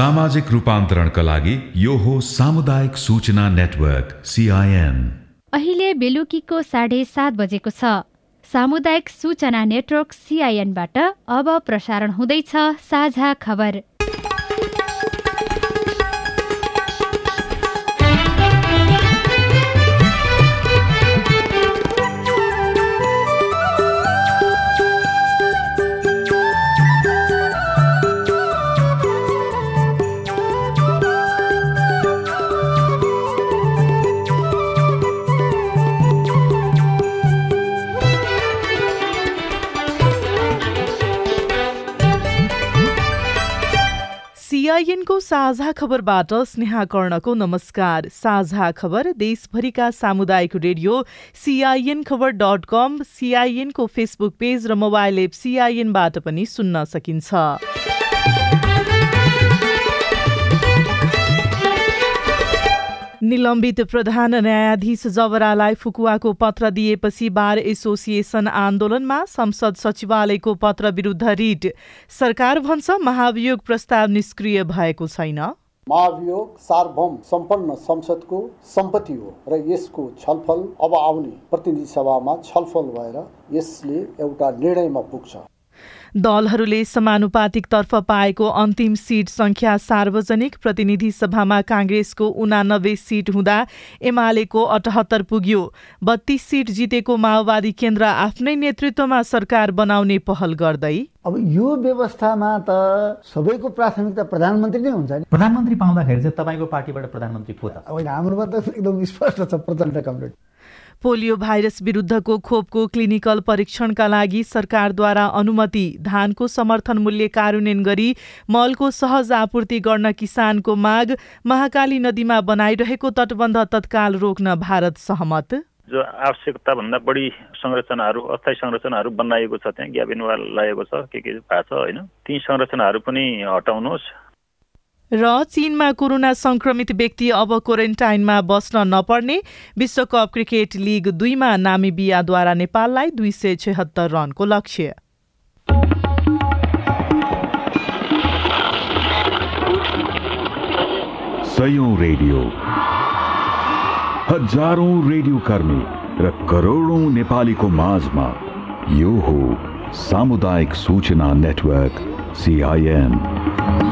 सामाजिक रूपान्तरणका लागि यो हो सामुदायिक सूचना नेटवर्क सिआइएन अहिले बेलुकीको साढे सात बजेको छ। सामुदायिक सूचना नेटवर्क सिआइएनबाट अब प्रसारण हुँदैछ साझा खबर। सिआइएनको साझा खबरबाट स्नेहा कर्णको नमस्कार। साझा खबर देशभरिका सामुदायिक रेडियो सिआइएन खबर डट कम सिआइएनको फेसबुक पेज र मोबाइल एप सिआइएनबाट पनि सुन्न सकिन्छ। निलम्बित प्रधान न्यायाधीश जवरालाई फुकुवाको पत्र दिएपछि बार एसोसिएसन आन्दोलनमा संसद सचिवालयको पत्र विरुद्ध रिट। सरकार भन्छ महाभियोग प्रस्ताव निष्क्रिय भएको छैन। महाभियोग सार्वभौम सम्पन्न संसदको सम्पत्ति हो र यसको छलफल अब आउने प्रतिनिधि सभामा छलफल भएर यसले एउटा निर्णयमा पुग्छ। दलहरूले समानुपातिकतर्फ पाएको अन्तिम सिट संख्या सार्वजनिक प्रतिनिधि सभामा काङ्ग्रेसको उनानब्बे सिट हुँदा एमालेको अठहत्तर पुग्यो। बत्तीस सिट जितेको माओवादी केन्द्र आफ्नै नेतृत्वमा सरकार बनाउने पहल गर्दै। अब यो व्यवस्थामा त सबैको प्राथमिकता प्रधानमन्त्री नै हुन्छ प्रधानमन्त्री पाउँदाखेरि चाहिँ तपाईँको पार्टीबाट प्रधानमन्त्री को त? होइन हाम्रोमा त एकदम स्पष्ट छ प्रचण्ड कमरेड। पोलियो भाइरस विरुद्धको खोपको क्लिनिकल परीक्षणका लागि सरकारद्वारा अनुमति धानको समर्थन मूल्य कार्यान्वयन गरी मलको सहज आपूर्ति गर्न किसानको माग महाकाली नदीमा बनाइरहेको तटबन्ध तत्काल रोक्न भारत सहमत। जो आवश्यकताभन्दा बढी संरचनाहरू अस्थायी संरचनाहरू बनाइएको छ त्यहाँ ग्याबिन वाल लागेको छ के के भएको छ होइन? ती संरचनाहरू पनि हटाउनुहोस्। र चीनमा कोरोना संक्रमित व्यक्ति अब क्वारेन्टाइनमा बस्न नपर्ने विश्वकप क्रिकेट लिग दुईमा नामिबियाद्वारा नेपाललाई दुई सय छत्तर रनको लक्ष्य। सयौं रेडियो। हजारौं रेडियो र करोडौं नेपालीको माझमा यो हो सामुदायिक सूचना नेटवर्क सिआइएन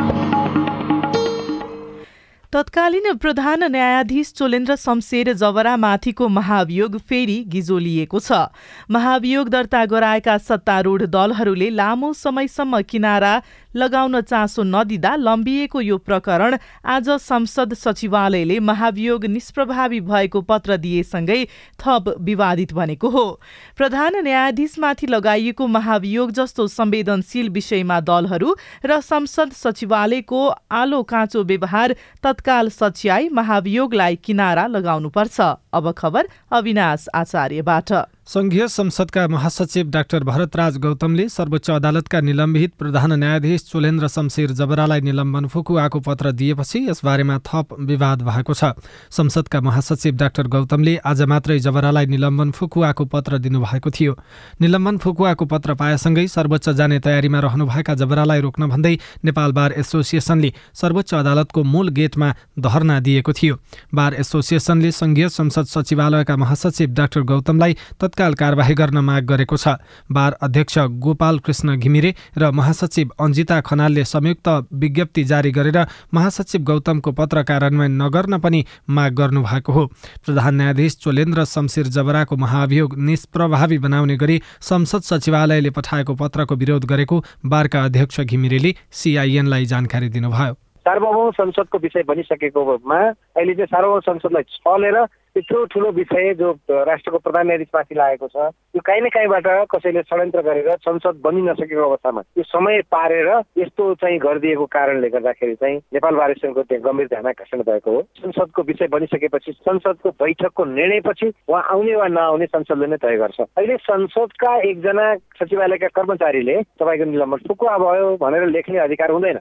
तत्कालीन प्रधान न्यायाधीश चोलेन्द्र शमशेर जवरामाथिको महाभियोग फेरि गिजोलिएको छ। महाभियोग दर्ता गराएका सत्तारूढ दलहरूले लामो समयसम्म किनारा लगाउन चासो नदिँदा लम्बिएको यो प्रकरण आज संसद सचिवालयले महाभियोग निष्प्रभावी भएको पत्र दिएसँगै थप विवादित बनेको हो। प्रधान न्यायाधीशमाथि लगाइएको महाभियोग जस्तो संवेदनशील विषयमा दलहरू र संसद सचिवालयको आलो काँचो व्यवहार तत्काल सच्याई महाभियोगलाई किनारा लगाउनुपर्छ। अब खबर अविनाश आचार्यबाट। संघीय संसदका महासचिव डाक्टर भरतराज गौतमले सर्वोच्च अदालतका निलम्बित प्रधान न्यायाधीश चोलेन्द्र शमशेर जबरालाई निलम्बन फुकुवाको पत्र दिएपछि यसबारेमा थप विवाद भएको छ। संसदका महासचिव डाक्टर गौतमले आज मात्रै जबरालाई निलम्बन फुकुवाको पत्र दिनुभएको थियो। निलम्बन फुकुवाको पत्र पाएसँगै सर्वोच्च जाने तयारीमा रहनुभएका जबरालाई रोक्न भन्दै नेपाल बार एसोसिएसनले सर्वोच्च अदालतको मूल गेटमा धरना दिएको थियो। बार एसोसिएसनले संघीय संसद सचिवालयका महासचिव डाक्टर गौतमलाई तत्काल कारवाही गर्न माग गरेको छ। बार अध्यक्ष गोपाल कृष्ण घिमिरे र महासचिव अञ्जिता खनालले संयुक्त विज्ञप्ति जारी गरेर महासचिव गौतमको पत्र कार्यान्वयन नगर्न पनि माग गर्नुभएको हो। प्रधान न्यायाधीश चोलेन्द्र शमशेर जबराको महाभियोग निष्प्रभावी बनाउने गरी संसद सचिवालयले पठाएको पत्रको विरोध गरेको बारका अध्यक्ष घिमिरेले सिआइएनलाई जानकारी दिनुभयो। सार्वभौम संसदको विषय बनिसकेकोमा अहिले चाहिँ सार्वभौम संसदलाई छलेर यत्रो ठुलो विषय जो राष्ट्रको प्रधान न्यायाधीशमाथि लागेको छ यो काहीँ न काहीँबाट कसैले षड्यन्त्र गरेर संसद बनि नसकेको अवस्थामा यो समय पारेर यस्तो चाहिँ गरिदिएको कारणले गर्दाखेरि चाहिँ नेपाल बार त्यहाँ गम्भीर ध्यान आकर्षण भएको हो। संसदको विषय बनिसकेपछि संसदको बैठकको निर्णयपछि उहाँ आउने वा नआउने संसदले नै तय गर्छ। अहिले संसदका एकजना सचिवालयका कर्मचारीले तपाईँको निलम्बन फुकुवा भयो भनेर लेख्ने अधिकार हुँदैन।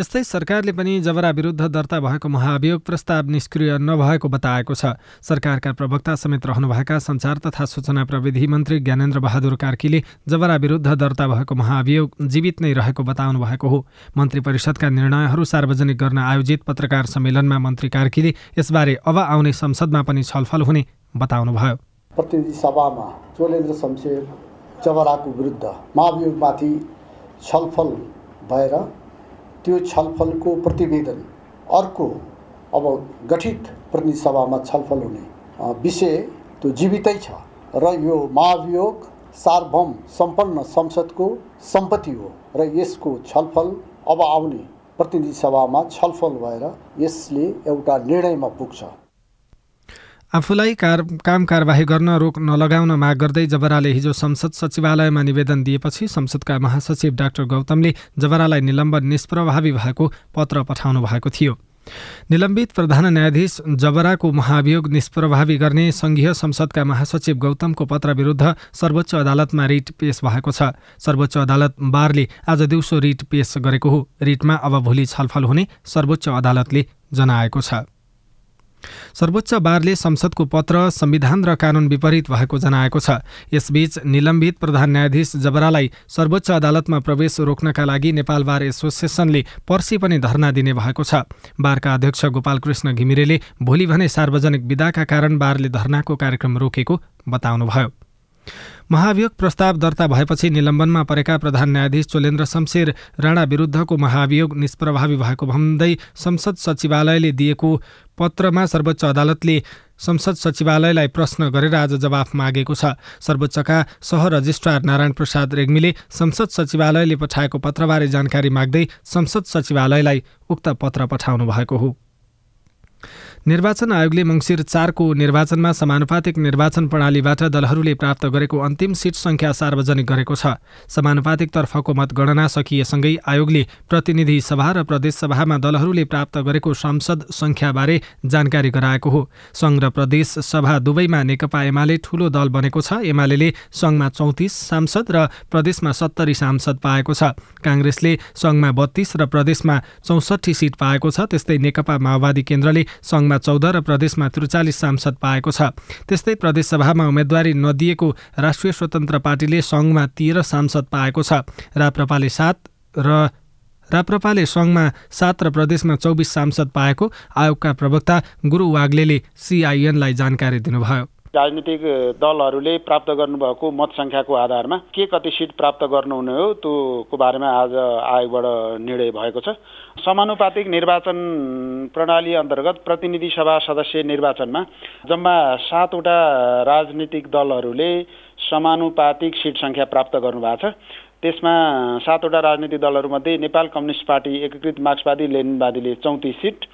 यस्तै सरकारले पनि जबरा विरुद्ध दर्ता भएको महाभियोग प्रस्ताव निष्क्रिय नभएको बताएको छ। सरकारका प्रवक्ता समेत रहनुभएका सञ्चार तथा सूचना प्रविधि मन्त्री ज्ञानेन्द्र बहादुर कार्कीले जबरा विरुद्ध दर्ता भएको महाभियोग जीवित नै रहेको बताउनु भएको हो। मन्त्री परिषदका निर्णयहरू सार्वजनिक गर्न आयोजित पत्रकार सम्मेलनमा मन्त्री कार्कीले यसबारे अब आउने संसदमा पनि छलफल हुने बताउनुभयो प्रतिनिधि सभामा चोलेन्द्र शमशेर जबराको विरुद्ध महाभियोगमाथि छलफल भएर त्यो छलफलको प्रतिवेदन। अर्को अब गठित प्रतिनिधि सभामा छलफल हुने विषय त्यो जीवितै छ र यो महाभियोग सार्वभौम सम्पन्न संसदको सम्पत्ति हो र यसको छलफल अब आउने प्रतिनिधि सभामा छलफल भएर यसले एउटा निर्णयमा पुग्छ। आफूलाई कार काम कारवाही गर्न रोक नलगाउन माग गर्दै जबराले हिजो संसद सचिवालयमा निवेदन दिएपछि संसदका महासचिव डाक्टर गौतमले जबरालाई निलम्बन निष्प्रभावी भएको पत्र पठाउनु भएको थियो। निलम्बित प्रधान न्यायाधीश जबराको महाभियोग निष्प्रभावी गर्ने संघीय संसदका महासचिव गौतमको पत्र विरुद्ध सर्वोच्च अदालतमा रिट पेश भएको छ। सर्वोच्च अदालत बारले आज दिउँसो रिट पेश गरेको हो। रिटमा अब भोलि छलफल हुने सर्वोच्च अदालतले जनाएको छ। सर्वोच्च बारले संसदको पत्र संविधान र कानून विपरीत भएको जनाएको छ। यसबीच निलम्बित प्रधान न्यायाधीश जबरालाई सर्वोच्च अदालतमा प्रवेश रोक्नका लागि नेपाल बार एसोसिएसनले पर्सि पनि धरना दिने भएको छ। बारका अध्यक्ष गोपाल कृष्ण घिमिरेले भोलि भने सार्वजनिक विदाका कारण बारले धरनाको कार्यक्रम रोकेको बताउनुभयो। महाभियोग प्रस्ताव दर्ता भएपछि निलम्बनमा परेका प्रधान न्यायाधीश चोलेन्द्र शमशेर राणा विरुद्धको महाभियोग निष्प्रभावी भएको भन्दै संसद सचिवालयले दिएको पत्रमा सर्वोच्च अदालतले संसद सचिवालयलाई प्रश्न गरेर आज जवाफ मागेको छ। सर्वोच्चका सह रजिस्ट्रार नारायण प्रसाद रेग्मीले संसद सचिवालयले पठाएको पत्रबारे जानकारी माग्दै संसद सचिवालयलाई उक्त पत्र पठाउनु भएको हो। निर्वाचन आयोगले मङ्सिर चारको निर्वाचनमा समानुपातिक निर्वाचन प्रणालीबाट दलहरूले प्राप्त गरेको अन्तिम सिट सङ्ख्या सार्वजनिक गरेको छ। समानुपातिकतर्फको मतगणना सकिएसँगै आयोगले प्रतिनिधि सभा र प्रदेशसभामा दलहरूले प्राप्त गरेको सांसद सङ्ख्याबारे जानकारी गराएको हो। सङ्घ र प्रदेश सभा दुवैमा नेकपा एमाले ठूलो दल बनेको छ। एमाले सङ्घमा चौतिस सांसद र प्रदेशमा सत्तरी सांसद पाएको छ। काङ्ग्रेसले सङ्घमा बत्तीस र प्रदेशमा चौसठी सिट पाएको छ। त्यस्तै नेकपा माओवादी केन्द्रले सङ्घ सङ्घमा चौध र प्रदेशमा त्रिचालिस सांसद पाएको छ। त्यस्तै प्रदेशसभामा उम्मेद्वारी नदिएको राष्ट्रिय स्वतन्त्र पार्टीले सङ्घमा तेह्र सांसद पाएको छ। राप्रपाले सात र राप्रपाले सङ्घमा सात र प्रदेशमा चौबिस सांसद पाएको आयोगका प्रवक्ता गुरु वाग्लेले सिआइएनलाई जानकारी दिनुभयो। राजनीतिक दलहरूले प्राप्त गर्नुभएको मत सङ्ख्याको आधारमा के कति सिट प्राप्त गर्नुहुने हो त्योको बारेमा आज आयोगबाट निर्णय भएको छ। समानुपातिक निर्वाचन प्रणाली अन्तर्गत प्रतिनिधि सभा सदस्य निर्वाचनमा जम्मा सातवटा राजनीतिक दलहरूले समानुपातिक सिट सङ्ख्या प्राप्त गर्नुभएको छ। त्यसमा सातवटा राजनीतिक दलहरूमध्ये नेपाल कम्युनिस्ट पार्टी एकीकृत मार्क्सवादी लेनिनवादीले चौतिस सिट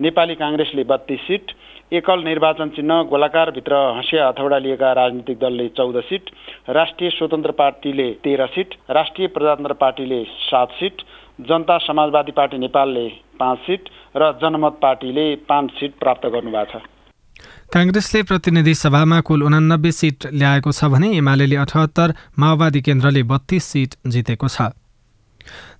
नेपाली काङ्ग्रेसले बत्तिस सिट एकल निर्वाचन चिन्ह गोलाकारभित्र हँसिया हथौडा लिएका राजनीतिक दलले चौध सिट राष्ट्रिय स्वतन्त्र पार्टीले तेह्र सिट राष्ट्रिय प्रजातन्त्र पार्टीले सात सिट जनता समाजवादी पार्टी नेपालले पाँच सिट र जनमत पार्टीले पाँच सिट प्राप्त गर्नुभएको छ। काङ्ग्रेसले प्रतिनिधि सभामा कुल उनानब्बे सिट ल्याएको छ भने एमाले अठहत्तर माओवादी केन्द्रले बत्तीस सिट जितेको छ।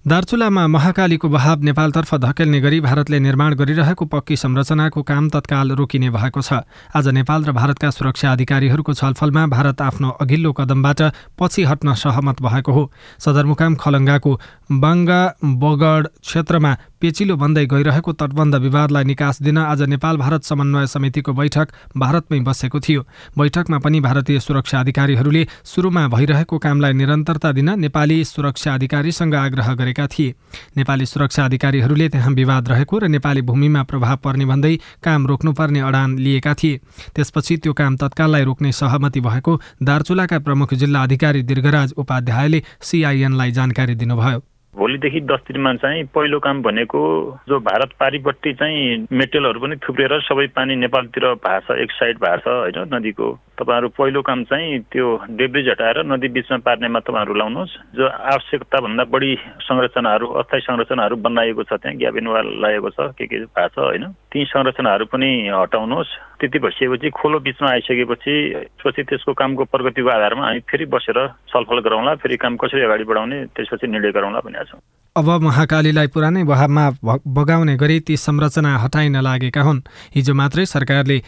दार्चुलामा महाकालीको बहाव नेपालतर्फ धकेल्ने गरी भारतले निर्माण गरिरहेको पक्की संरचनाको काम तत्काल रोकिने भएको छ। आज नेपाल र भारतका सुरक्षा अधिकारीहरूको छलफलमा भारत आफ्नो अघिल्लो कदमबाट पछि हट्न सहमत भएको हो। सदरमुकाम खलङ्गाको बाङ्गा बगड क्षेत्रमा पेचिलो बन्दै गइरहेको तटबन्ध विवादलाई निकास दिन आज नेपाल भारत समन्वय समितिको बैठक भारतमै बसेको थियो। बैठकमा पनि भारतीय सुरक्षा अधिकारीहरूले सुरुमा भइरहेको कामलाई निरन्तरता दिन नेपाली सुरक्षा अधिकारीसँग आग्रह गरेका थिए। नेपाली सुरक्षा अधिकारीहरूले त्यहाँ विवाद रहेको र नेपाली भूमिमा प्रभाव पर्ने भन्दै काम रोक्नुपर्ने अडान लिएका थिए। त्यसपछि त्यो काम तत्काललाई रोक्ने सहमति भएको दार्चुलाका प्रमुख जिल्ला अधिकारी दीर्घराज उपाध्यायले सिआइएनलाई जानकारी दिनुभयो। भोलिदेखि दस दिनमा चाहिँ पहिलो काम भनेको जो भारत पारिपट्टि चाहिँ मेटेरियलहरू पनि थुप्रेर सबै पानी नेपालतिर भएको छ एक साइड भएको छ होइन नदीको। तपाईँहरू पहिलो काम चाहिँ त्यो डेब्रिज हटाएर नदी बिचमा पार्नेमा तपाईँहरू लाउनुहोस्। जो आवश्यकताभन्दा बढी संरचनाहरू अस्थायी संरचनाहरू बनाइएको छ त्यहाँ ग्याबिन वाल लागेको छ के के भएको छ होइन। ती संरचनाहरू पनि हटाउनुहोस्। त्यति भइसकेपछि खोलो बिचमा आइसकेपछि पछि त्यसको कामको प्रगतिको आधारमा हामी फेरि बसेर छलफल गरौँला फेरि काम कसरी अगाडि बढाउने त्यसपछि निर्णय गरौँला भनेका छौँ। अब महाकालीलाई पुरानै वहाबमा बगाउने गरी ती संरचना हटाइन लागेका हुन्। हिजो मात्रै सरकारले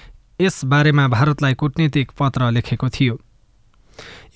यस बारेमा भारतलाई कूटनीतिक पत्र लेखेको थियो।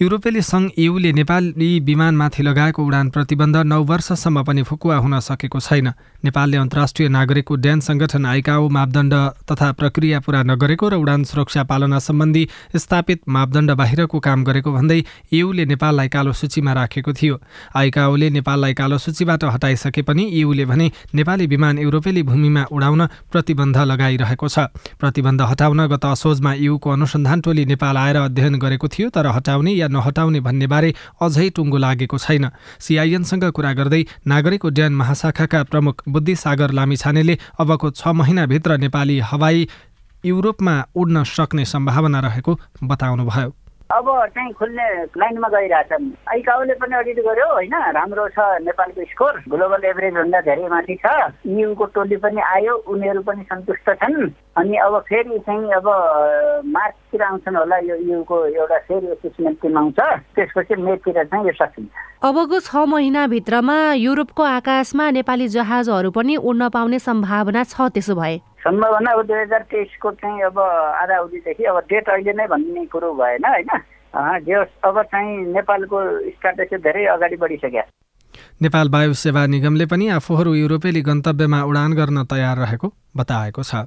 युरोपेली सङ्घ युले नेपाली विमानमाथि लगाएको उडान प्रतिबन्ध नौ वर्षसम्म पनि फुकुवा हुन सकेको छैन। नेपालले अन्तर्राष्ट्रिय नागरिक उड्डयन सङ्गठन आइकाओ मापदण्ड तथा प्रक्रिया पूरा नगरेको र उडान सुरक्षा पालना सम्बन्धी स्थापित मापदण्ड बाहिरको काम गरेको भन्दै युले नेपाललाई कालो सूचीमा राखेको थियो। आइकाओले नेपाललाई कालो सूचीबाट हटाइसके पनि युले भने नेपाली विमान युरोपेली भूमिमा उडाउन प्रतिबन्ध लगाइरहेको छ। प्रतिबन्ध हटाउन गत असोजमा युको अनुसन्धान टोली नेपाल आएर अध्ययन गरेको थियो तर हटाउने या नहटाउने भन्नेबारे अझै टुङ्गो लागेको छैन। सिआइएनसँग कुरा गर्दै नागरिक उड्डयन महाशाखाका प्रमुख बुद्धिसागर लामिछानेले अबको छ महिनाभित्र नेपाली हवाई युरोपमा उड्न सक्ने सम्भावना रहेको बताउनुभयो। अब चाहिँ खुल्ने लाइनमा गइरहेछन्। आइकाओले पनि अडिट गर्यो होइन? राम्रो छ नेपालको स्कोर। ग्लोबल एभरेज भन्दा धेरै माथि छ। युको टोली पनि आयो उनीहरू पनि सन्तुष्ट छन्। अनि अब फेरि चाहिँ अब मार्चतिर आउँछन् होला यो युको एउटा फेरि एसेसमेन्ट टिम आउँछ। त्यसपछि मेतिर चाहिँ यो सकिन्छ। अबको छ महिनाभित्रमा युरोपको आकाशमा नेपाली जहाजहरू पनि उड्न पाउने सम्भावना छ त्यसो भए। सम्भावना अब दुई हजार तेइसको चाहिँ अब आधा अवधिदेखि अब डेट अहिले नै भन्ने कुरो भएन होइन? जे अब चाहिँ नेपालको स्ट्राटेजी धेरै अगाडि बढिसक्यो। नेपाल वायु सेवा निगमले पनि आफूहरू युरोपेली गन्तव्यमा उडान गर्न तयार रहेको बताएको छ।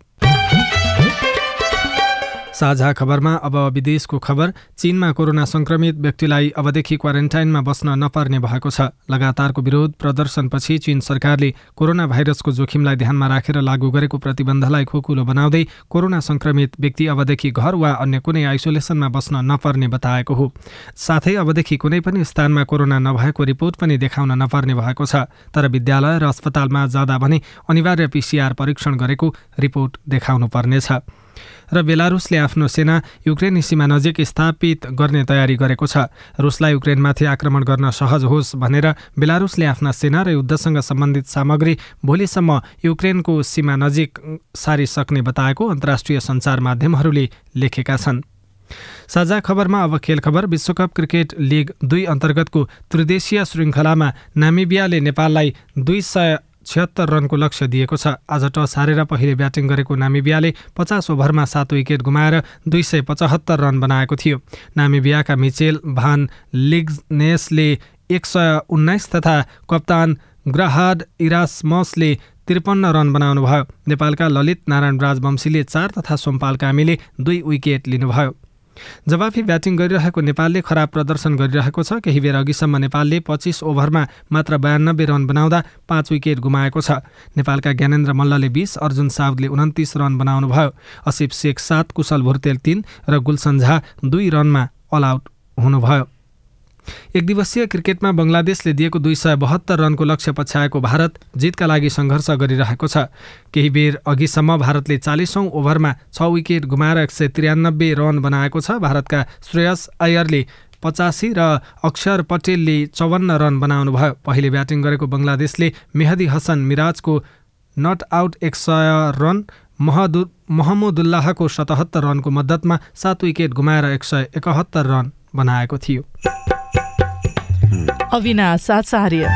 साझा खबरमा अब विदेशको खबर। चीनमा कोरोना संक्रमित व्यक्तिलाई अबदेखि क्वारेन्टाइनमा बस्न नपर्ने भएको छ। लगातारको विरोध प्रदर्शनपछि चीन सरकारले कोरोना भाइरसको जोखिमलाई ध्यानमा राखेर लागू गरेको प्रतिबन्धलाई खोकुलो बनाउँदै कोरोना संक्रमित व्यक्ति अबदेखि घर वा अन्य कुनै आइसोलेसनमा बस्न नपर्ने बताएको हो। साथै अबदेखि कुनै पनि स्थानमा कोरोना नभएको रिपोर्ट पनि देखाउन नपर्ने भएको छ। तर विद्यालय र अस्पतालमा जाँदा भने अनिवार्य पिसिआर परीक्षण गरेको रिपोर्ट देखाउनु पर्नेछ। र बेलारुसले आफ्नो सेना युक्रेनी सीमा नजिक स्थापित गर्ने तयारी गरेको छ। रुसलाई युक्रेनमाथि आक्रमण गर्न सहज होस् भनेर बेलारुसले आफ्ना सेना र युद्धसँग सम्बन्धित सामग्री भोलिसम्म युक्रेनको सीमा नजिक सारिसक्ने बताएको अन्तर्राष्ट्रिय सञ्चार माध्यमहरूले लेखेका छन्। साझा खबरमा अब खेल खबर विश्वकप क्रिकेट लिग दुई अन्तर्गतको त्रिदेशीय श्रृङ्खलामा नामिबियाले नेपाललाई दुई सय छिहत्तर रनको लक्ष्य दिएको छ। आज टस हारेर पहिले ब्याटिङ गरेको नामिबियाले पचास ओभरमा सात विकेट गुमाएर दुई सय पचहत्तर रन बनाएको थियो। नामिबियाका मिचेल भान लिग्नेसले एक सय उन्नाइस तथा कप्तान ग्रहाड इरासमसले त्रिपन्न रन बनाउनुभयो। नेपालका ललित नारायण राजवंशीले चार तथा सोमपाल कामीले दुई विकेट लिनुभयो। जवाफी ब्याटिङ गरिरहेको नेपालले खराब प्रदर्शन गरिरहेको छ। केही बेर अघिसम्म नेपालले पच्चिस ओभरमा मात्र बयानब्बे रन बनाउँदा पाँच विकेट गुमाएको छ। नेपालका ज्ञानेन्द्र मल्लले बिस अर्जुन साउदले उन्तिस रन बनाउनुभयो। असिफ शेख सात कुशल भुर्तेल तिन र गुलसन झा दुई रनमा अल आउट हुनुभयो। एक दिवसीय क्रिकेटमा बङ्गलादेशले दिएको दुई सय बहत्तर रनको लक्ष्य पछ्याएको भारत जितका लागि सङ्घर्ष गरिरहेको छ। केही बेर अघिसम्म भारतले चालिसौँ ओभरमा छ विकेट गुमाएर एक सय त्रियानब्बे रन बनाएको छ। भारतका श्रेयस अयरले पचासी र अक्षर पटेलले चौवन्न रन बनाउनुभयो। पहिले ब्याटिङ गरेको बङ्गलादेशले मेहदी हसन मिराजको नट आउट एक सय रन महदु महमुदुल्लाहको सतहत्तर रनको मद्दतमा सात विकेट गुमाएर एक सय एकहत्तर रन बनाएको थियो। अविनाश आचार्य।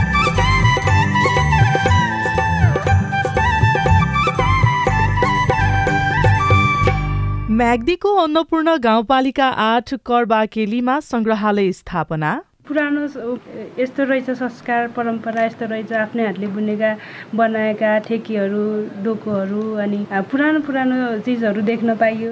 म्याग्दीको अन्नपूर्ण गाउँपालिका आठ करबाकेलीमा सङ्ग्रहालय स्थापना। पुरानो यस्तो रहेछ संस्कार परम्परा यस्तो रहेछ आफ्नै हातले बुनेका बनाएका ठेकीहरू डोकोहरू अनि पुरानो पुरानो चिजहरू देख्न पाइयो।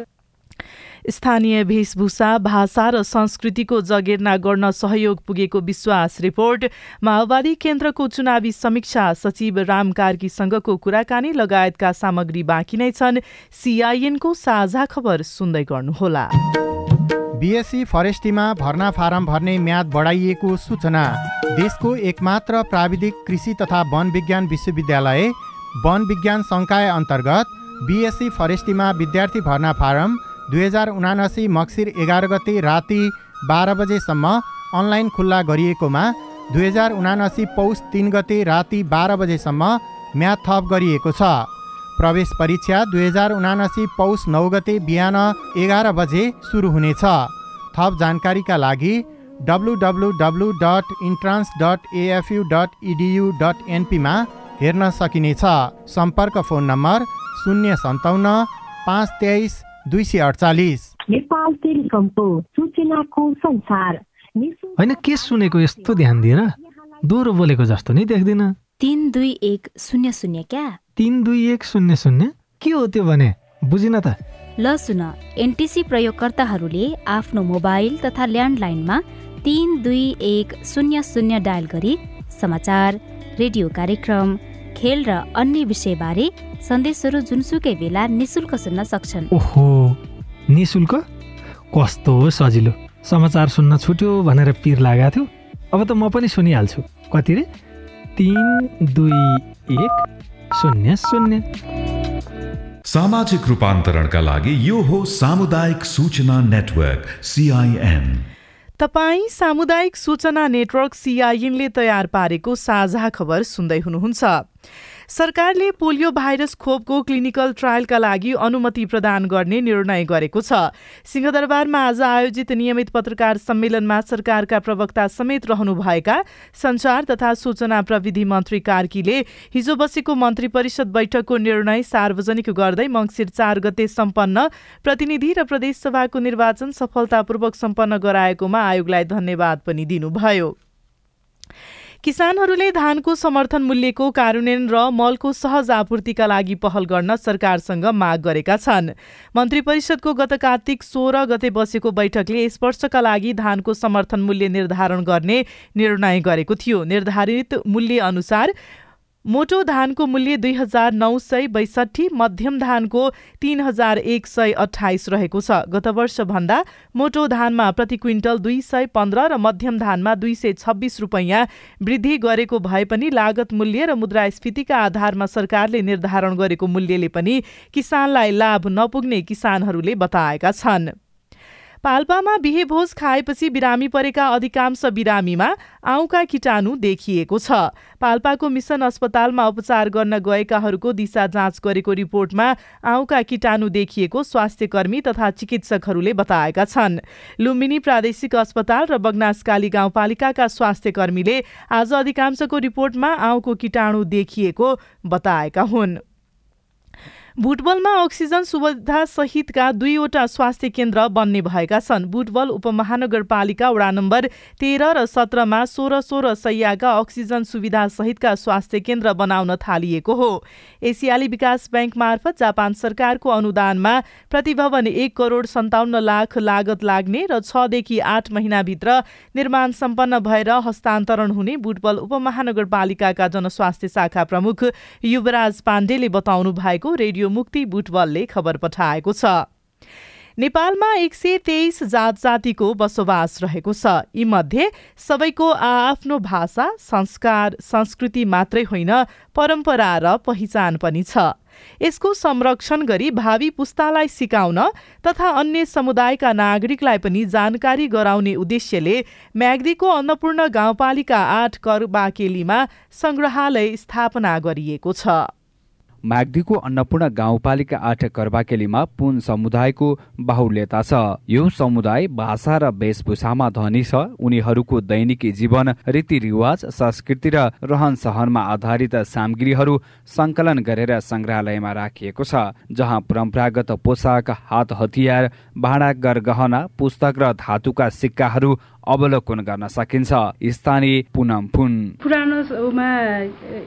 स्थानीय वेशभूषा भाषा र संस्कृतिको जगेर्ना गर्न सहयोग पुगेको विश्वास रिपोर्ट। माओवादी केन्द्रको चुनावी समीक्षा सचिव राम कार्कीसँगको कुराकानी लगायतका सामग्री बाँकी नै छन्। सिआइएनको साझा खबर सुन्दै गर्नुहोला। बिएससी फरेस्टीमा भर्ना फारम भर्ने म्याद बढाइएको सूचना। देशको एकमात्र प्राविधिक कृषि तथा वन विज्ञान विश्वविद्यालय वन विज्ञान सङ्काय अन्तर्गत बिएससी फरेस्टीमा विद्यार्थी भर्ना फारम दुई हजार उनासी मक्सिर एघार गते राति बाह्र बजेसम्म अनलाइन खुल्ला गरिएकोमा दुई हजार उनासी पौष तिन गते राति बाह्र बजेसम्म म्याद थप गरिएको छ। प्रवेश परीक्षा दुई हजार उनासी पौष नौ गते बिहान एघार बजे सुरु हुनेछ। थप जानकारीका लागि W W W dot entrance dot AFU dot EDU dot एनपीमा हेर्न सकिनेछ। सम्पर्क फोन नम्बर शून्य सन्ताउन्न पाँच तेइस दुई सय अडचालिस नेपाल टेलिकमको सूचनाको संसार। होइन के सुनेको यस्तो ध्यान दिएर दोहोरो बोलेको जस्तो नि देख्दिन। तिन दुई एक शून्य शून्य क्या? तिन दुई एक शून्य शून्य? के हो त्यो भने? बुझिन त। ल सुन एनटिसी प्रयोगकर्ताहरूले आफ्नो मोबाइल तथा ल्यान्डलाइनमा तिन दुई एक शून्य शून्य डायल गरी समाचार रेडियो कार्यक्रम खेल र अन्य विषयबारे सन्देशहरू जुनसुकै बेला निशुल्क सुन्न सक्छन्। ओहो निशुल्क? कस्तो सजिलो। समाचार सुन्न छुट्यो भनेर पिर लागेको थियो। अब त म पनि सुनिहाल्छु। कति रे? तिन दुई एक शून्य शून्य। सामाजिक रूपान्तरणका लागि यो हो सामुदायिक सूचना नेटवर्क सिआइएन तपाईँ सामुदायिक सूचना नेटवर्क सिआइएनले तयार पारेको साझा खबर सुन्दै हुनुहुन्छ। सरकारले पोलियो भाइरस खोपको क्लिनिकल ट्रायलका लागि अनुमति प्रदान गर्ने निर्णय गरेको छ। सिंहदरबारमा आज आयोजित नियमित पत्रकार सम्मेलनमा सरकारका प्रवक्ता समेत रहनुभएका संचार तथा सूचना प्रविधि मन्त्री कार्कीले हिजो बसेको मन्त्री परिषद बैठकको निर्णय सार्वजनिक गर्दै मङ्सिर चार गते सम्पन्न प्रतिनिधि र प्रदेशसभाको निर्वाचन सफलतापूर्वक सम्पन्न गराएकोमा आयोगलाई धन्यवाद पनि दिनुभयो। किसानहरूले धानको समर्थन मूल्यको कार्यान्वयन र मलको सहज आपूर्तिका लागि पहल गर्न सरकारसँग माग गरेका छन्। मन्त्री परिषदको गत कार्तिक सोह्र गते बसेको बैठकले यस वर्षका लागि धानको समर्थन मूल्य निर्धारण गर्ने निर्णय गरेको थियो। निर्धारित मूल्य अनुसार मोटो धानको मूल्य दुई हजार नौ सय बैसठी मध्यम धानको तीन हजार एक सय अठाइस रहेको छ। गत वर्षभन्दा मोटो धानमा प्रति क्विन्टल दुई सय पन्ध्र र मध्यम धानमा दुई सय छब्बिस रुपैयाँ वृद्धि गरेको भए पनि लागत मूल्य र मुद्रास्फीतिका आधारमा सरकारले निर्धारण गरेको मूल्यले पनि किसानलाई लाभ नपुग्ने किसानहरूले बताएका छन्। पाल्पामा बिहे भोज खाएपछि बिरामी परेका अधिकांश बिरामीमा आउँका किटाणु देखिएको छ। पाल्पाको मिसन अस्पतालमा उपचार गर्न गएकाहरूको दिशा जाँच गरेको रिपोर्टमा आउँका किटाणु देखिएको स्वास्थ्यकर्मी तथा चिकित्सकहरूले बताएका छन्। लुम्बिनी प्रादेशिक अस्पताल र बगनासकाली गाउँपालिकाका स्वास्थ्यकर्मीले आज अधिकांशको रिपोर्टमा आउँको किटाणु देखिएको बताएका हुन्। बुटबलमा अक्सिजन सुविधा सहितका दुईवटा स्वास्थ्य केन्द्र बन्ने भएका छन्। बुटबल उपमहानगरपालिका वडा नम्बर तेह्र र सत्रमा सोह्र सोह्र सैयाका अक्सिजन सुविधा सहितका स्वास्थ्य केन्द्र बनाउन थालिएको हो। एसियाली विकास ब्याङ्क मार्फत जापान सरकारको अनुदानमा प्रतिभवन एक करोड सन्ताउन्न लाख लागत लाग्ने र छदेखि आठ महिनाभित्र निर्माण सम्पन्न भएर हस्तान्तरण हुने बुटबल उपमहानगरपालिकाका जनस्वास्थ्य शाखा प्रमुख युवराज पाण्डेले बताउनु भएको रेडियो मुक्ति बुटवलले खबर पठाएको छ। नेपालमा एक सय तेइस जात जातिको बसोबास रहेको छ। यीमध्ये सबैको आआफ्नो भाषा संस्कार संस्कृति मात्रै होइन परम्परा र पहिचान पनि छ। यसको संरक्षण गरी भावी पुस्तालाई सिकाउन तथा अन्य समुदायका नागरिकलाई पनि जानकारी गराउने उद्देश्यले म्याग्दीको अन्नपूर्ण गाउँपालिका आठ करबाकेलीमा संग्रहालय स्थापना गरिएको छ। म्याग्दीको अन्नपूर्ण गाउँपालिका आठ कर्बाकेलीमा पुन समुदायको बाहुल्यता छ। यो समुदाय भाषा र वेशभूषामा धनी छ। उनीहरूको दैनिकी जीवन रीतिरिवाज संस्कृति र रहन सहनमा आधारित सामग्रीहरू सङ्कलन गरेर सङ्ग्रहालयमा राखिएको छ जहाँ परम्परागत पोसाक हात हतियार भाँडा गरगहना पुस्तक र धातुका सिक्काहरू अवलोकन गर्न सकिन्छ। स्थानीय पुनम फुन। पुरानोमा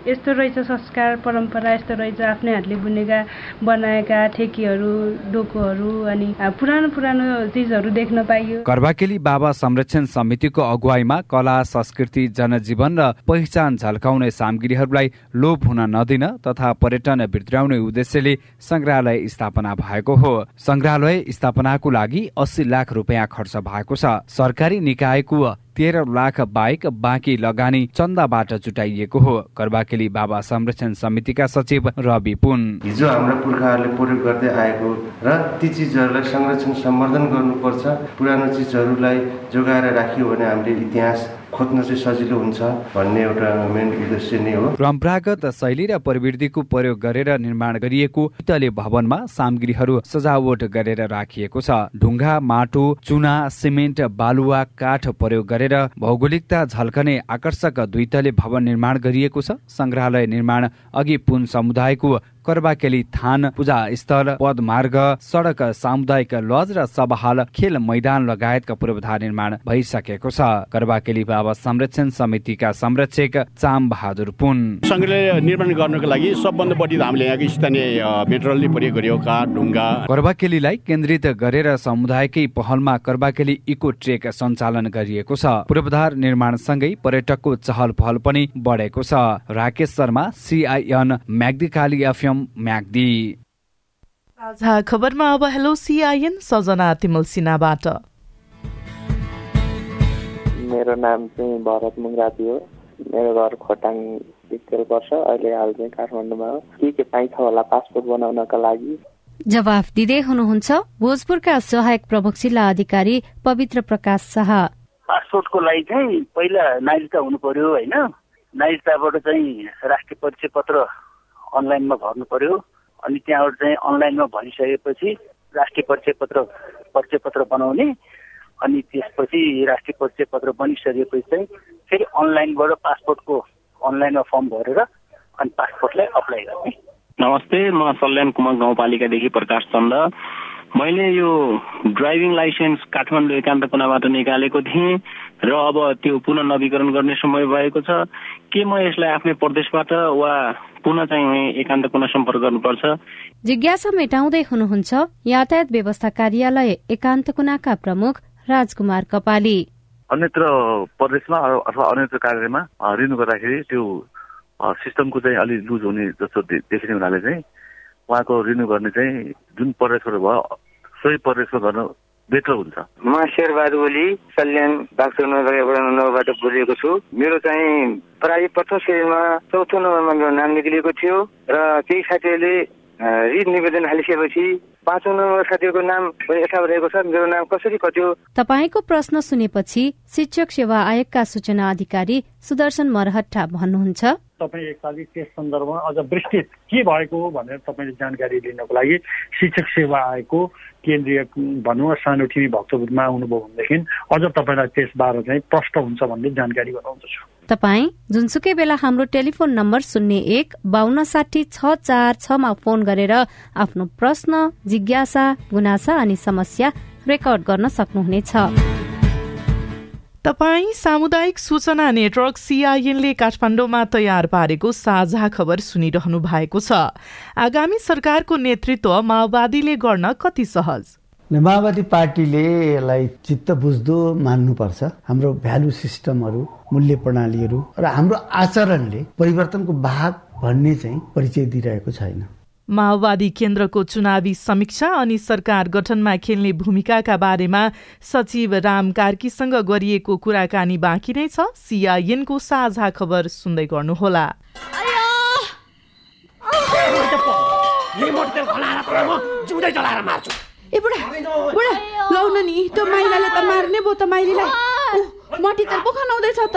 यस्तो रहेछ संस्कार परम्परा यस्तो रहेछ आफ्नै हातले बुनेका बनाएका ठेकीहरू डोकोहरू अनि पुरानो पुरानो चिजहरू देख्न पाइयो। कर्बाकेली बाबा संरक्षण समितिको अगुवाईमा कला संस्कृति जनजीवन र पहिचान झल्काउने सामग्रीहरूलाई लोप हुन नदिन तथा पर्यटन भित्राउने उद्देश्यले सङ्ग्रहालय स्थापना भएको हो। सङ्ग्रहालय स्थापनाको लागि अस्सी लाख रुपियाँ खर्च भएको छ। सरकारी निकाय आएको तेह्र लाख बाहेक बाँकी लगानी चन्दाबाट जुटाइएको हो। कर्बाकेली बाबा संरक्षण समितिका सचिव रवि पुन। हिजो हाम्रा पुर्खाहरूले प्रयोग गर्दै आएको र ती चिजहरूलाई संरक्षण सम्वर्धन गर्नुपर्छ। पुरानो चिजहरूलाई जोगाएर राख्यो भने हामीले इतिहास खोज्न चाहिँ सजिलो हुन्छ भन्ने एउटा मेन उद्देश्य नै हो। परम्परागत शैली र प्रविधिको प्रयोग गरेर निर्माण गरिएको तले भवनमा सामग्रीहरू सजावट गरेर राखिएको छ। ढुङ्गा माटो चुना सिमेन्ट बालुवा काठ प्रयोग गरेर भौगोलिकता झल्कने आकर्षक दुईतले भवन निर्माण गरिएको छ। संग्रहालय निर्माण अघि पुन समुदायको कर्बाकेली थान पूजा स्थल पदमार्ग सडक सामुदायिक लज र सभाहाल खेल मैदान लगायतका पूर्वाधार निर्माण भइसकेको छ। कर्बाकेली बाबा संरक्षण समितिका संरक्षक चाम बहादुर पुन। सङ्ग्रहालय निर्माण गर्नको लागि सबभन्दा बढी हामीले यहाँको स्थानीय मेटेरियलले प्रयोग गरियो काठ ढुङ्गा। कर्बाकेलीलाई केन्द्रित गरेर समुदायकै पहलमा कर्बाकेली इको ट्रेक सञ्चालन गरिएको छ। पूर्वाधार निर्माणसँगै पर्यटकको चहल पहल पनि बढेको छ। राकेश शर्मा सिआइएन म्याग्दी एफएम म्याग्दी साझा खबरमा अब हेलो सिआइएन सजना तिमल सिन्हाबाट। मेरो नाम चाहिँ भरत मुङ्राती हो। मेरो घर खोटाङ भित्र पर्छ अहिले हाल चाहिँ काठमाडौँमा हो। के के पाइन्छ होला पासपोर्ट बनाउनका लागि? जवाफ दिँदै हुनुहुन्छ भोजपुरका सहायक प्रमुख जिल्ला अधिकारी पवित्र प्रकाश शाह। पासपोर्टको लागि चाहिँ पहिला नागरिकता हुनु पर्यो होइन। नागरिकताबाट चाहिँ राष्ट्रिय परिचय पत्र अनलाइनमा भर्नु पर्यो। अनि त्यहाँबाट चाहिँ अनलाइनमा भरिसकेपछि राष्ट्रिय परिचय पत्र परिचय पत्र बनाउने। अनि त्यसपछि राष्ट्रिय परिचय पत्र बनिसकेपछि चाहिँ फेरि अनलाइनबाट पासपोर्टको अनलाइनमा फर्म भरेर अनि पासपोर्टलाई अप्लाई गर्ने। नमस्ते म सल्यान कुमार गाउँपालिकादेखि प्रकाश चन्द। मैले यो ड्राइभिङ लाइसेन्स काठमाडौँ एकान्त कुनाबाट निकालेको थिएँ। र अब त्यो पुनः नवीकरण गर्ने समय भएको छ। के म यसलाई आफ्नै प्रदेशबाट वा पुनः चाहिँ एकान्त कुना सम्पर्क गर्नुपर्छ? जिज्ञासा मेटाउँदै हुनुहुन्छ यातायात व्यवस्था कार्यालय एकान्त कुनाका प्रमुख राजकुमार कपाली। अन्यत्र प्रदेशमा अथवा अन्यत्र कार्यालयमा रिन्यू गर्दाखेरि त्यो सिस्टमको चाहिँ अलिक लुज हुने जस्तो देखिने हुनाले चाहिँ उहाँको रिन्यू गर्ने चाहिँ जुन प्रदेशबाट भयो सोही प्रदेशमा गर्न बेटर हुन्छ। म शेरबहादुर ओली सल्यान बागचौरबाट बोलेको छु। मेरो चाहिँ प्राय प्रथम श्रेणीमा चौथो नम्बरमा मेरो नाम निक्लिएको थियो र केही साथीहरूले रिट निवेदन हालिसकेपछि पाँचौँ नम्बर साथीहरूको नाम पनि यथावत रहेको छ। मेरो नाम कसरी कट्यो? तपाईँको प्रश्न सुनेपछि शिक्षक सेवा आयोगका सूचना अधिकारी सुदर्शन मरहट्टा भन्नुहुन्छ। तपाईँ एकतालिस त्यस सन्दर्भमा अझ विस्तृत के भएको भनेर तपाईँले जानकारी लिनको लागि शिक्षक सेवा आयोगको केन्द्रीय भनौँ सानोठिनी भक्तपुरमा आउनुभयो भनेदेखि अझ तपाईँलाई त्यसबारे चाहिँ प्रष्ट हुन्छ भन्ने जानकारी गराउँदछु। तपाईँ जुनसुकै बेला हाम्रो टेलिफोन नम्बर शून्य एक बान्न साठी छ चार छमा फोन गरेर आफ्नो प्रश्न जिज्ञासा गुनासा अनि समस्या रेकर्ड गर्न सक्नुहुनेछ। तपाई सामुदायिक सूचना नेटवर्क सीआईएनले काठमाडौँमा तयार पारेको साझा खबर सुनिरहनु भएको छ। आगामी सरकारको नेतृत्व माओवादीले गर्न कति सहज? माओवादी पार्टीले यसलाई चित्त बुझ्दो मान्नुपर्छ। हाम्रो भ्यालु सिस्टमहरू मूल्य प्रणालीहरू र हाम्रो आचरणले परिवर्तनको भाग भन्ने चाहिँ परिचय दिइरहेको छैन। माओवादी केन्द्रको चुनावी समीक्षा अनि सरकार गठनमा खेल्ने भूमिकाका बारेमा सचिव राम कार्कीसँग गरिएको कुराकानी बाँकी नै छ। सिआइएनको साझा खबर सुन्दै गर्नुहोला। ए बुढा बुढा लाउन नि त्यो माइलाले त मार्ने भयो त माइलीलाई। मटी तेल पो खनाउँदैछ त।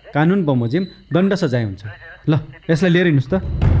कानुन बमोजिम दण्ड सजाय हुन्छ। ल यसलाई लिएर हिँड्नुहोस् त।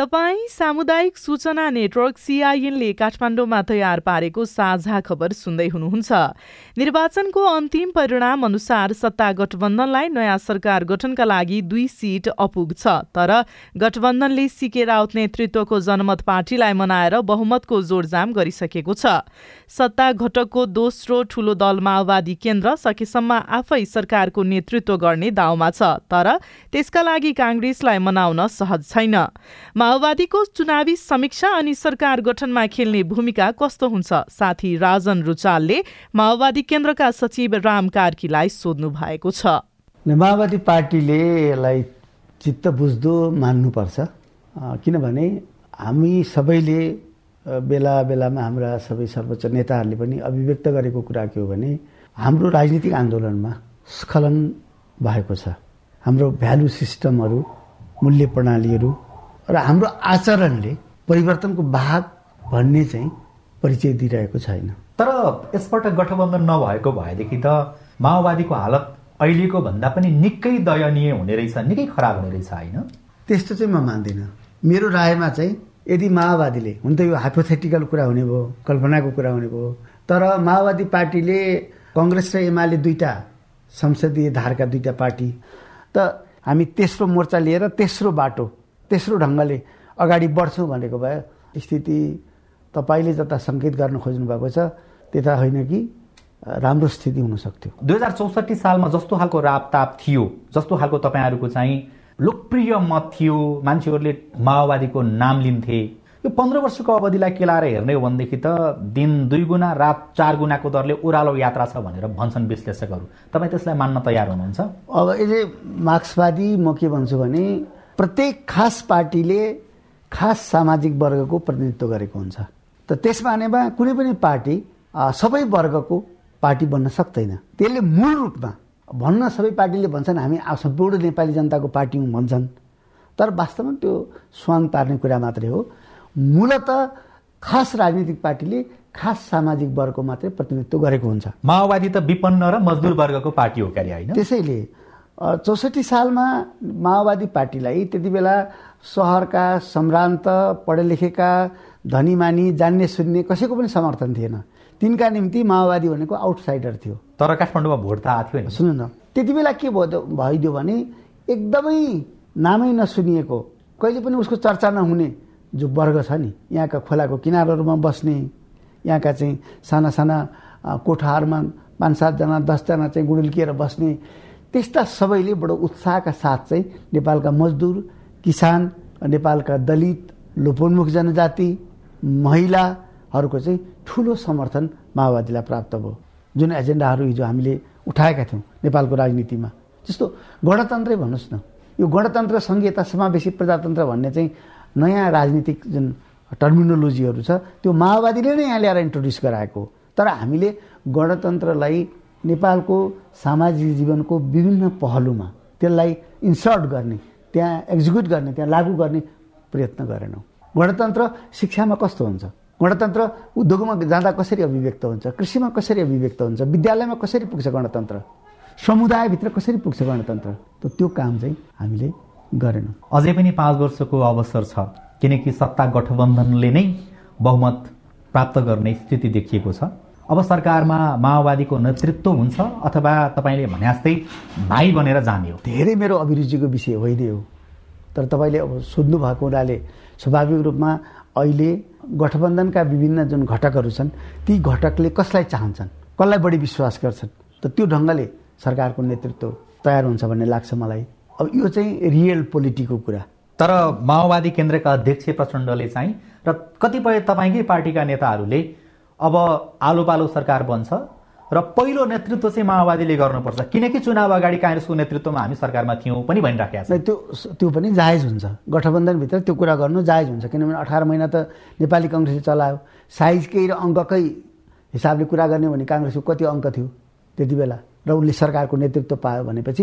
तपाईँ सामुदायिक सूचना नेटवर्क सिआइएनले काठमाडौँमा तयार पारेको साझा खबर सुन्दै हुनुहुन्छ। निर्वाचनको अन्तिम परिणाम अनुसार सत्ता गठबन्धनलाई नयाँ सरकार गठनका लागि दुई सिट अपुग छ तर गठबन्धनले सिके राउत नेतृत्वको जनमत पार्टीलाई मनाएर बहुमतको जोडजाम गरिसकेको छ। सत्ता घटकको दोस्रो ठूलो दल माओवादी केन्द्र सकेसम्म आफै सरकारको नेतृत्व गर्ने दाउमा छ तर त्यसका लागि काङ्ग्रेसलाई मनाउन सहज छैन। माओवादीको चुनावी समीक्षा अनि सरकार गठनमा खेल्ने भूमिका कस्तो हुन्छ? साथी राजन रुचालले माओवादी केन्द्रका सचिव राम कार्कीलाई सोध्नु भएको छ। माओवादी पार्टीले यसलाई चित्त बुझ्दो मान्नुपर्छ। किनभने हामी सबैले बेला बेलामा हाम्रा सबै सर्वोच्च नेताहरूले पनि अभिव्यक्त गरेको कुरा के हो भने हाम्रो राजनीतिक आन्दोलनमा स्खलन भएको छ। हाम्रो भ्यालु सिस्टमहरू मूल्य प्रणालीहरू र हाम्रो आचरणले परिवर्तनको भाग भन्ने चाहिँ परिचय दिइरहेको छैन। तर यसपल्ट गठबन्धन नभएको भएदेखि त माओवादीको हालत अहिलेको भन्दा पनि निकै दयनीय हुने रहेछ निकै खराब हुने रहेछ होइन? त्यस्तो चाहिँ म मान्दिनँ। मेरो रायमा चाहिँ यदि माओवादीले हुन त यो हाइपोथेटिकल कुरा हुने भयो कल्पनाको कुरा हुने भयो तर माओवादी पार्टीले कङ्ग्रेस र एमाले दुईटा संसदीय धारका दुईटा पार्टी त हामी तेस्रो मोर्चा लिएर तेस्रो बाटो तेस्रो ढङ्गले अगाडि बढ्छौँ भनेको भए स्थिति तपाईँले जता सङ्केत गर्न खोज्नु भएको छ त्यता होइन कि राम्रो स्थिति हुन सक्थ्यो। दुई हजार चौसठी सालमा जस्तो खालको रापताप थियो जस्तो खालको तपाईँहरूको चाहिँ लोकप्रिय मत थियो मान्छेहरूले माओवादीको नाम लिन्थे। यो पन्ध्र वर्षको अवधिलाई केलाएर हेर्ने हो भनेदेखि त दिन दुई गुणा रात चार गुणाको दरले ओह्रालो यात्रा छ भनेर भन्छन् विश्लेषकहरू। तपाईँ त्यसलाई मान्न तयार हुनुहुन्छ? अब यसले मार्क्सवादी म के भन्छु भने प्रत्येक खास पार्टीले खास सामाजिक वर्गको प्रतिनिधित्व गरेको हुन्छ। त त्यसमा भनेमा कुनै पनि पार्टी सबै वर्गको पार्टी बन्न सक्दैन। त्यसले मूल रूपमा भन्न सबै पार्टीले भन्छन् हामी सम्पूर्ण नेपाली जनताको पार्टी हौँ भन्छन्। तर वास्तवमा त्यो स्वाङ पार्ने कुरा मात्रै हो। मूलत खास राजनीतिक पार्टीले खास सामाजिक वर्गको मात्रै प्रतिनिधित्व गरेको हुन्छ। माओवादी त विपन्न र मजदुर वर्गको पार्टी हो क्यारे होइन? त्यसैले चौसठी सालमा माओवादी पार्टीलाई त्यति बेला सहरका सम्भ्रान्त पढे लेखेका धनीमानी जान्ने सुन्ने कसैको पनि समर्थन थिएन। तिनका निम्ति माओवादी भनेको आउटसाइडर थियो। तर काठमाडौँमा भोट त आएको थियो सुन्नु न त्यति बेला के भयो भइदियो भने एकदमै नामै नसुनिएको कहिले पनि उसको चर्चा नहुने जो वर्ग छ नि यहाँका खोलाको किनारहरूमा बस्ने यहाँका चाहिँ साना साना कोठाहरूमा पाँच सातजना दसजना चाहिँ गुडुल्किएर बस्ने त्यस्ता सबैले बडो उत्साहका साथ चाहिँ नेपालका मजदुर किसान नेपालका दलित लोपोन्मुख जनजाति महिलाहरूको चाहिँ ठुलो समर्थन माओवादीलाई प्राप्त भयो। जुन एजेन्डाहरू हिजो हामीले उठाएका थियौँ नेपालको राजनीतिमा। जस्तो गणतन्त्रै भन्नुहोस् न यो गणतन्त्र सङ्घीयता समावेशी प्रजातन्त्र भन्ने चाहिँ नयाँ राजनीतिक जुन टर्मिनोलोजीहरू छ त्यो माओवादीले नै यहाँ ल्याएर इन्ट्रोड्युस गराएको तर हामीले गणतन्त्रलाई नेपालको सामाजिक जीवनको विभिन्न पहलुमा त्यसलाई इन्सर्ट गर्ने त्यहाँ एक्जिक्युट गर्ने त्यहाँ लागू गर्ने प्रयत्न गरेनौँ। गणतन्त्र शिक्षामा कस्तो हुन्छ? गणतन्त्र उद्योगमा जाँदा कसरी अभिव्यक्त हुन्छ? कृषिमा कसरी अभिव्यक्त हुन्छ? विद्यालयमा कसरी पुग्छ गणतन्त्र? समुदायभित्र कसरी पुग्छ गणतन्त्र? त त्यो काम चाहिँ हामीले गरेनौँ। अझै पनि पाँच वर्षको अवसर छ किनकि सत्ता गठबन्धनले नै बहुमत प्राप्त गर्ने स्थिति देखिएको छ। अब सरकारमा माओवादीको नेतृत्व हुन्छ अथवा तपाईँले भने जस्तै भाइ बनेर जाने हो। धेरै मेरो अभिरुचिको विषय होइन हो तर तपाईँले अब सोध्नु भएको हुनाले स्वाभाविक रूपमा अहिले गठबन्धनका विभिन्न जुन घटकहरू छन् ती घटकले कसलाई चाहन्छन्? कसलाई बढी विश्वास गर्छन्? त त्यो ढङ्गले सरकारको नेतृत्व तयार हुन्छ भन्ने लाग्छ मलाई। अब यो चाहिँ रियल पोलिटीको कुरा। तर माओवादी केन्द्रका अध्यक्ष प्रचण्डले चाहिँ र कतिपय तपाईँकै पार्टीका नेताहरूले अब आलो पालो सरकार बन्छ र पहिलो नेतृत्व चाहिँ माओवादीले गर्नुपर्छ। किनकि चुनाव अगाडि काङ्ग्रेसको नेतृत्वमा हामी सरकारमा थियौँ पनि भनिराखेका छ। त्यो त्यो पनि जायज हुन्छ। गठबन्धनभित्र त्यो कुरा गर्नु जायज हुन्छ। किनभने अठार महिना त नेपाली कङ्ग्रेसले चलायो। साइजकै र अङ्ककै हिसाबले कुरा गर्ने भने काङ्ग्रेसको कति अङ्क थियो त्यति बेला र उसले सरकारको नेतृत्व पायो भनेपछि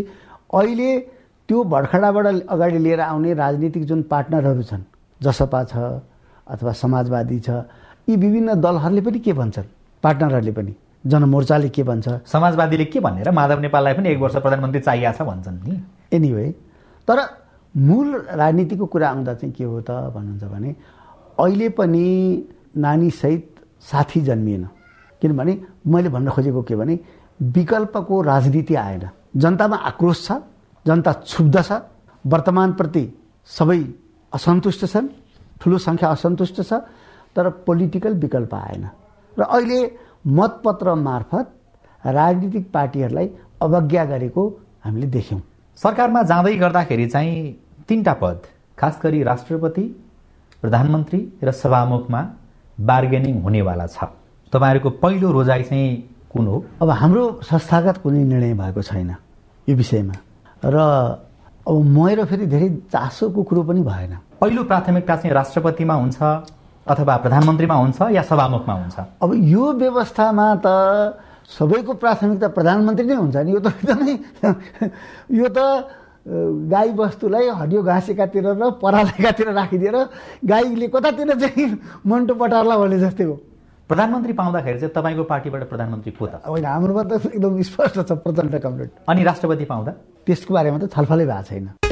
अहिले त्यो भडखडाबाट अगाडि लिएर आउने राजनीतिक जुन पार्टनरहरू छन् जसपा छ अथवा समाजवादी छ यी विभिन्न दलहरूले पनि के भन्छन्? पार्टनरहरूले पनि। जनमोर्चाले के भन्छ? समाजवादीले के भनेर माधव नेपाललाई पनि एक वर्ष प्रधानमन्त्री चाहिएको छ भन्छन् नि। एनिवे तर मूल राजनीतिको कुरा आउँदा चाहिँ के हो त भन्नुहुन्छ भने अहिले पनि नानीसहित साथी जन्मिएन। किनभने मैले भन्न खोजेको के भने विकल्पको राजनीति आएन। जनतामा आक्रोश छ जनता क्षुब्ध छ वर्तमानप्रति सबै असन्तुष्ट छन् ठुलो सङ्ख्या असन्तुष्ट छ तर पोलिटिकल विकल्प आएन। र अहिले मतपत्र मार्फत राजनीतिक पार्टीहरूलाई अवज्ञा गरेको हामीले देख्यौँ। सरकारमा जाँदै गर्दाखेरि चाहिँ तिनवटा पद खास गरी राष्ट्रपति प्रधानमन्त्री र सभामुखमा बार्गेनिङ हुनेवाला छ। तपाईँहरूको पहिलो रोजाइ चाहिँ कुन हो? अब हाम्रो संस्थागत कुनै निर्णय भएको छैन यो विषयमा। र अब मेरो फेरि धेरै चासोको कुरो पनि भएन। पहिलो प्राथमिकता चाहिँ राष्ट्रपतिमा हुन्छ। अथवा प्रधानमन्त्रीमा हुन्छ या सभामुखमा हुन्छ? अब यो व्यवस्थामा त सबैको प्राथमिकता प्रधानमन्त्री नै हुन्छ नि। यो त एकदमै यो त गाई वस्तुलाई हरियो घाँस एकातिर र पराल एकातिर राखिदिएर गाईले कतातिर चाहिँ मन्टो पटार्ला भने जस्तै हो। प्रधानमन्त्री पाउँदाखेरि चाहिँ तपाईँको पार्टीबाट प्रधानमन्त्री को त? होइन हाम्रोमा त एकदम स्पष्ट छ प्रचण्ड कमरेड। अनि राष्ट्रपति पाउँदा? त्यसको बारेमा त छलफलै भएको छैन।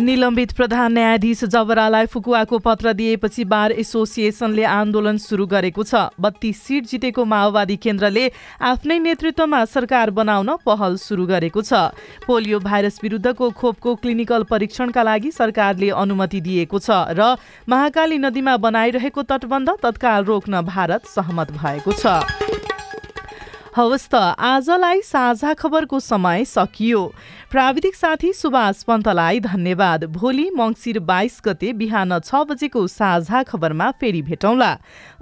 निलम्बित प्रधान न्यायाधीश जबरालाई फुकुवाको पत्र दिएपछि बार एसोसिएसनले आन्दोलन सुरु गरेको छ। बत्तीस सिट जितेको माओवादी केन्द्रले आफ्नै नेतृत्वमा सरकार बनाउन पहल सुरु गरेको छ। पोलियो भाइरस विरुद्धको खोपको क्लिनिकल परीक्षणका लागि सरकारले अनुमति दिएको छ र महाकाली नदीमा बनाइरहेको तटबन्ध तत्काल रोक्न भारत सहमत भएको छ। हवस् त। आजलाई साझा खबरको समय सकियो। प्राविधिक साथी सुभाष पन्तलाई धन्यवाद। भोलि मङ्सिर बाइस गते बिहान छ बजेको साझा खबरमा फेरि भेटौँला।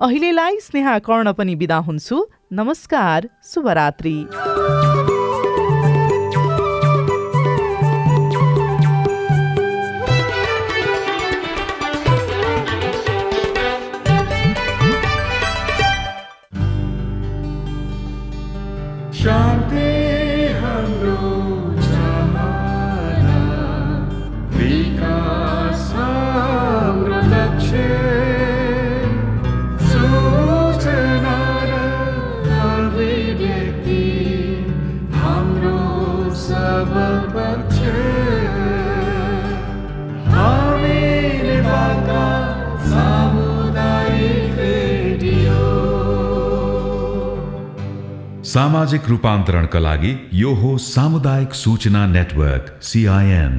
अहिलेलाई स्नेहा कर्ण पनि बिदा हुन्छु। नमस्कार शुभरात्री। सामाजिक रूपान्तरणका लागि यो हो सामुदायिक सूचना नेटवर्क सिआइएन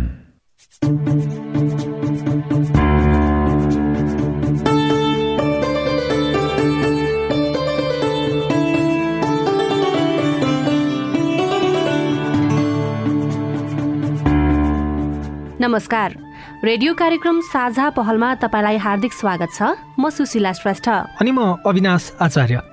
नमस्कार। रेडियो कार्यक्रम साझा पहलमा तपाईँलाई हार्दिक स्वागत छ। म सुशीला श्रेष्ठ। अनि म अविनाश आचार्य।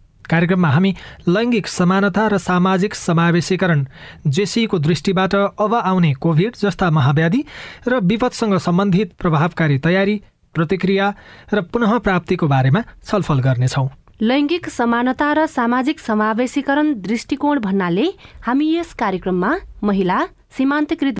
कार्यक्रममा हामी लैङ्गिक समानता र सामाजिक समावेशीकरण जेसीको दृष्टिबाट अब आउने कोभिड जस्ता महाव्याधि र विपदसँग सम्बन्धित प्रभावकारी तयारी प्रतिक्रिया र पुनः प्राप्तिको बारेमा छलफल गर्नेछौँ। लैङ्गिक समानता र सामाजिक समावेशीकरण दृष्टिकोण भन्नाले हामी यस कार्यक्रममा महिला सीमान्तकृत